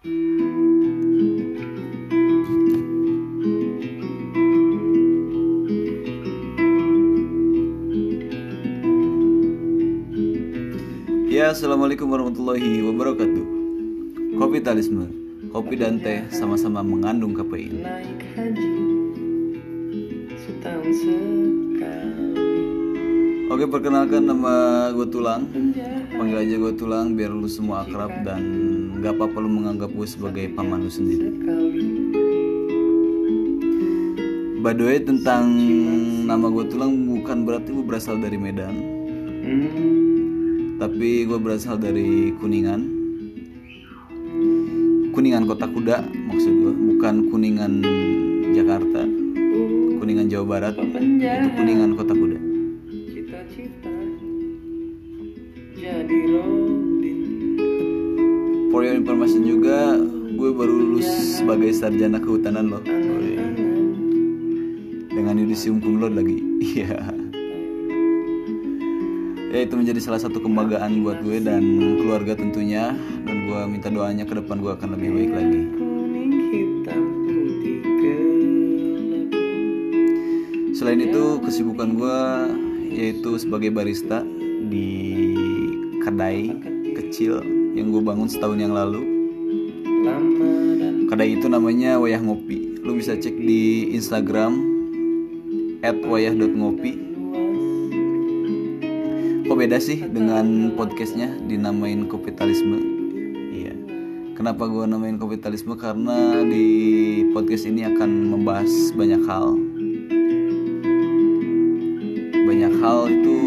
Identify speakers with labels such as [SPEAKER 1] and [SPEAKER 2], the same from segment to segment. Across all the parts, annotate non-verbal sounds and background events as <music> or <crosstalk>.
[SPEAKER 1] Ya, assalamualaikum warahmatullahi wabarakatuh. Kapitalisme, kopi dan teh sama-sama mengandung kafein.
[SPEAKER 2] naik haji setahun sekali
[SPEAKER 1] Oke, perkenalkan nama gue Tulang. Panggil aja gue Tulang biar lu semua akrab dan gak apa-apa lu menganggap gue sebagai paman lu sendiri. By the way, tentang nama gue Tulang bukan berarti gue berasal dari Medan, tapi gue berasal dari Kuningan. Kuningan Kota Kuda maksud gue, bukan Kuningan Jakarta, Kuningan Jawa Barat. Itu Kuningan Kota Kuda.
[SPEAKER 2] cita-cita jadi Robin
[SPEAKER 1] For your information juga, gue baru lulus sebagai sarjana kehutanan loh. Woi. Dengan yudisium cum laude lagi. <laughs> Iya. ya itu menjadi salah satu kebanggaan buat gue dan keluarga tentunya. Dan gue minta doanya ke depan gue akan lebih baik lagi. Selain itu, kesibukan gue yaitu sebagai barista di kedai kecil yang gue bangun setahun yang lalu. Kedai itu namanya Wayah Ngopi. Lu bisa cek di Instagram @wayah.ngopi. Kok beda sih dengan podcastnya dinamain kapitalisme? Iya. Kenapa gue namain kapitalisme? Karena di podcast ini akan membahas banyak hal. Banyak hal itu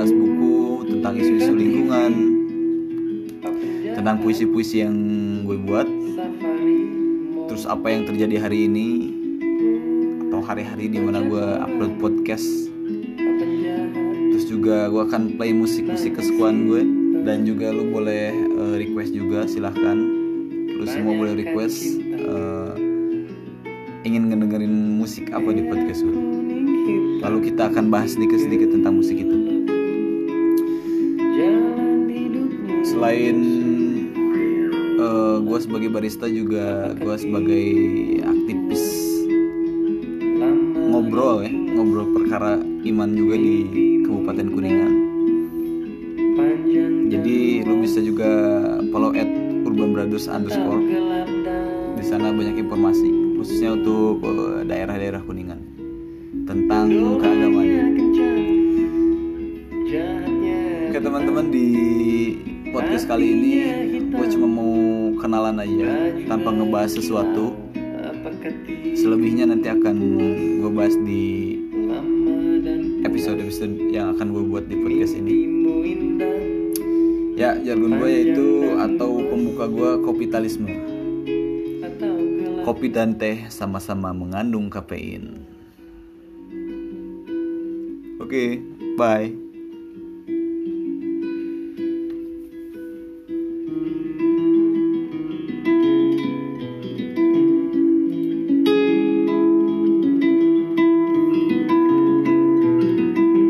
[SPEAKER 1] Gue akan bahas buku tentang isu-isu lingkungan, tentang puisi-puisi yang gue buat, terus apa yang terjadi hari ini atau hari-hari di mana gue upload podcast. Terus juga gue akan play musik-musik kesukaan gue dan juga lu boleh eh, request juga silahkan. Lu semua boleh request eh, ingin ngedengerin musik apa di podcast gue. Lalu kita akan bahas sedikit-sedikit tentang musik itu selain gue sebagai barista juga gue sebagai aktivis ngobrol ya ngobrol perkara iman juga di Kabupaten Kuningan. Jadi lu bisa juga follow at Urban Brothers underscore. Di sana banyak informasi khususnya untuk eh, daerah-daerah Kuningan tentang keagamaan. Oke teman-teman di podcast kali ini gue cuma mau kenalan aja tanpa ngebahas sesuatu selebihnya nanti akan gue bahas di
[SPEAKER 2] lama dan
[SPEAKER 1] episode-episode yang akan gue buat di podcast ini Ya, jargon gue yaitu atau pembuka gue kapitalisme. Kopi dan teh sama-sama mengandung kafein. Oke, bye.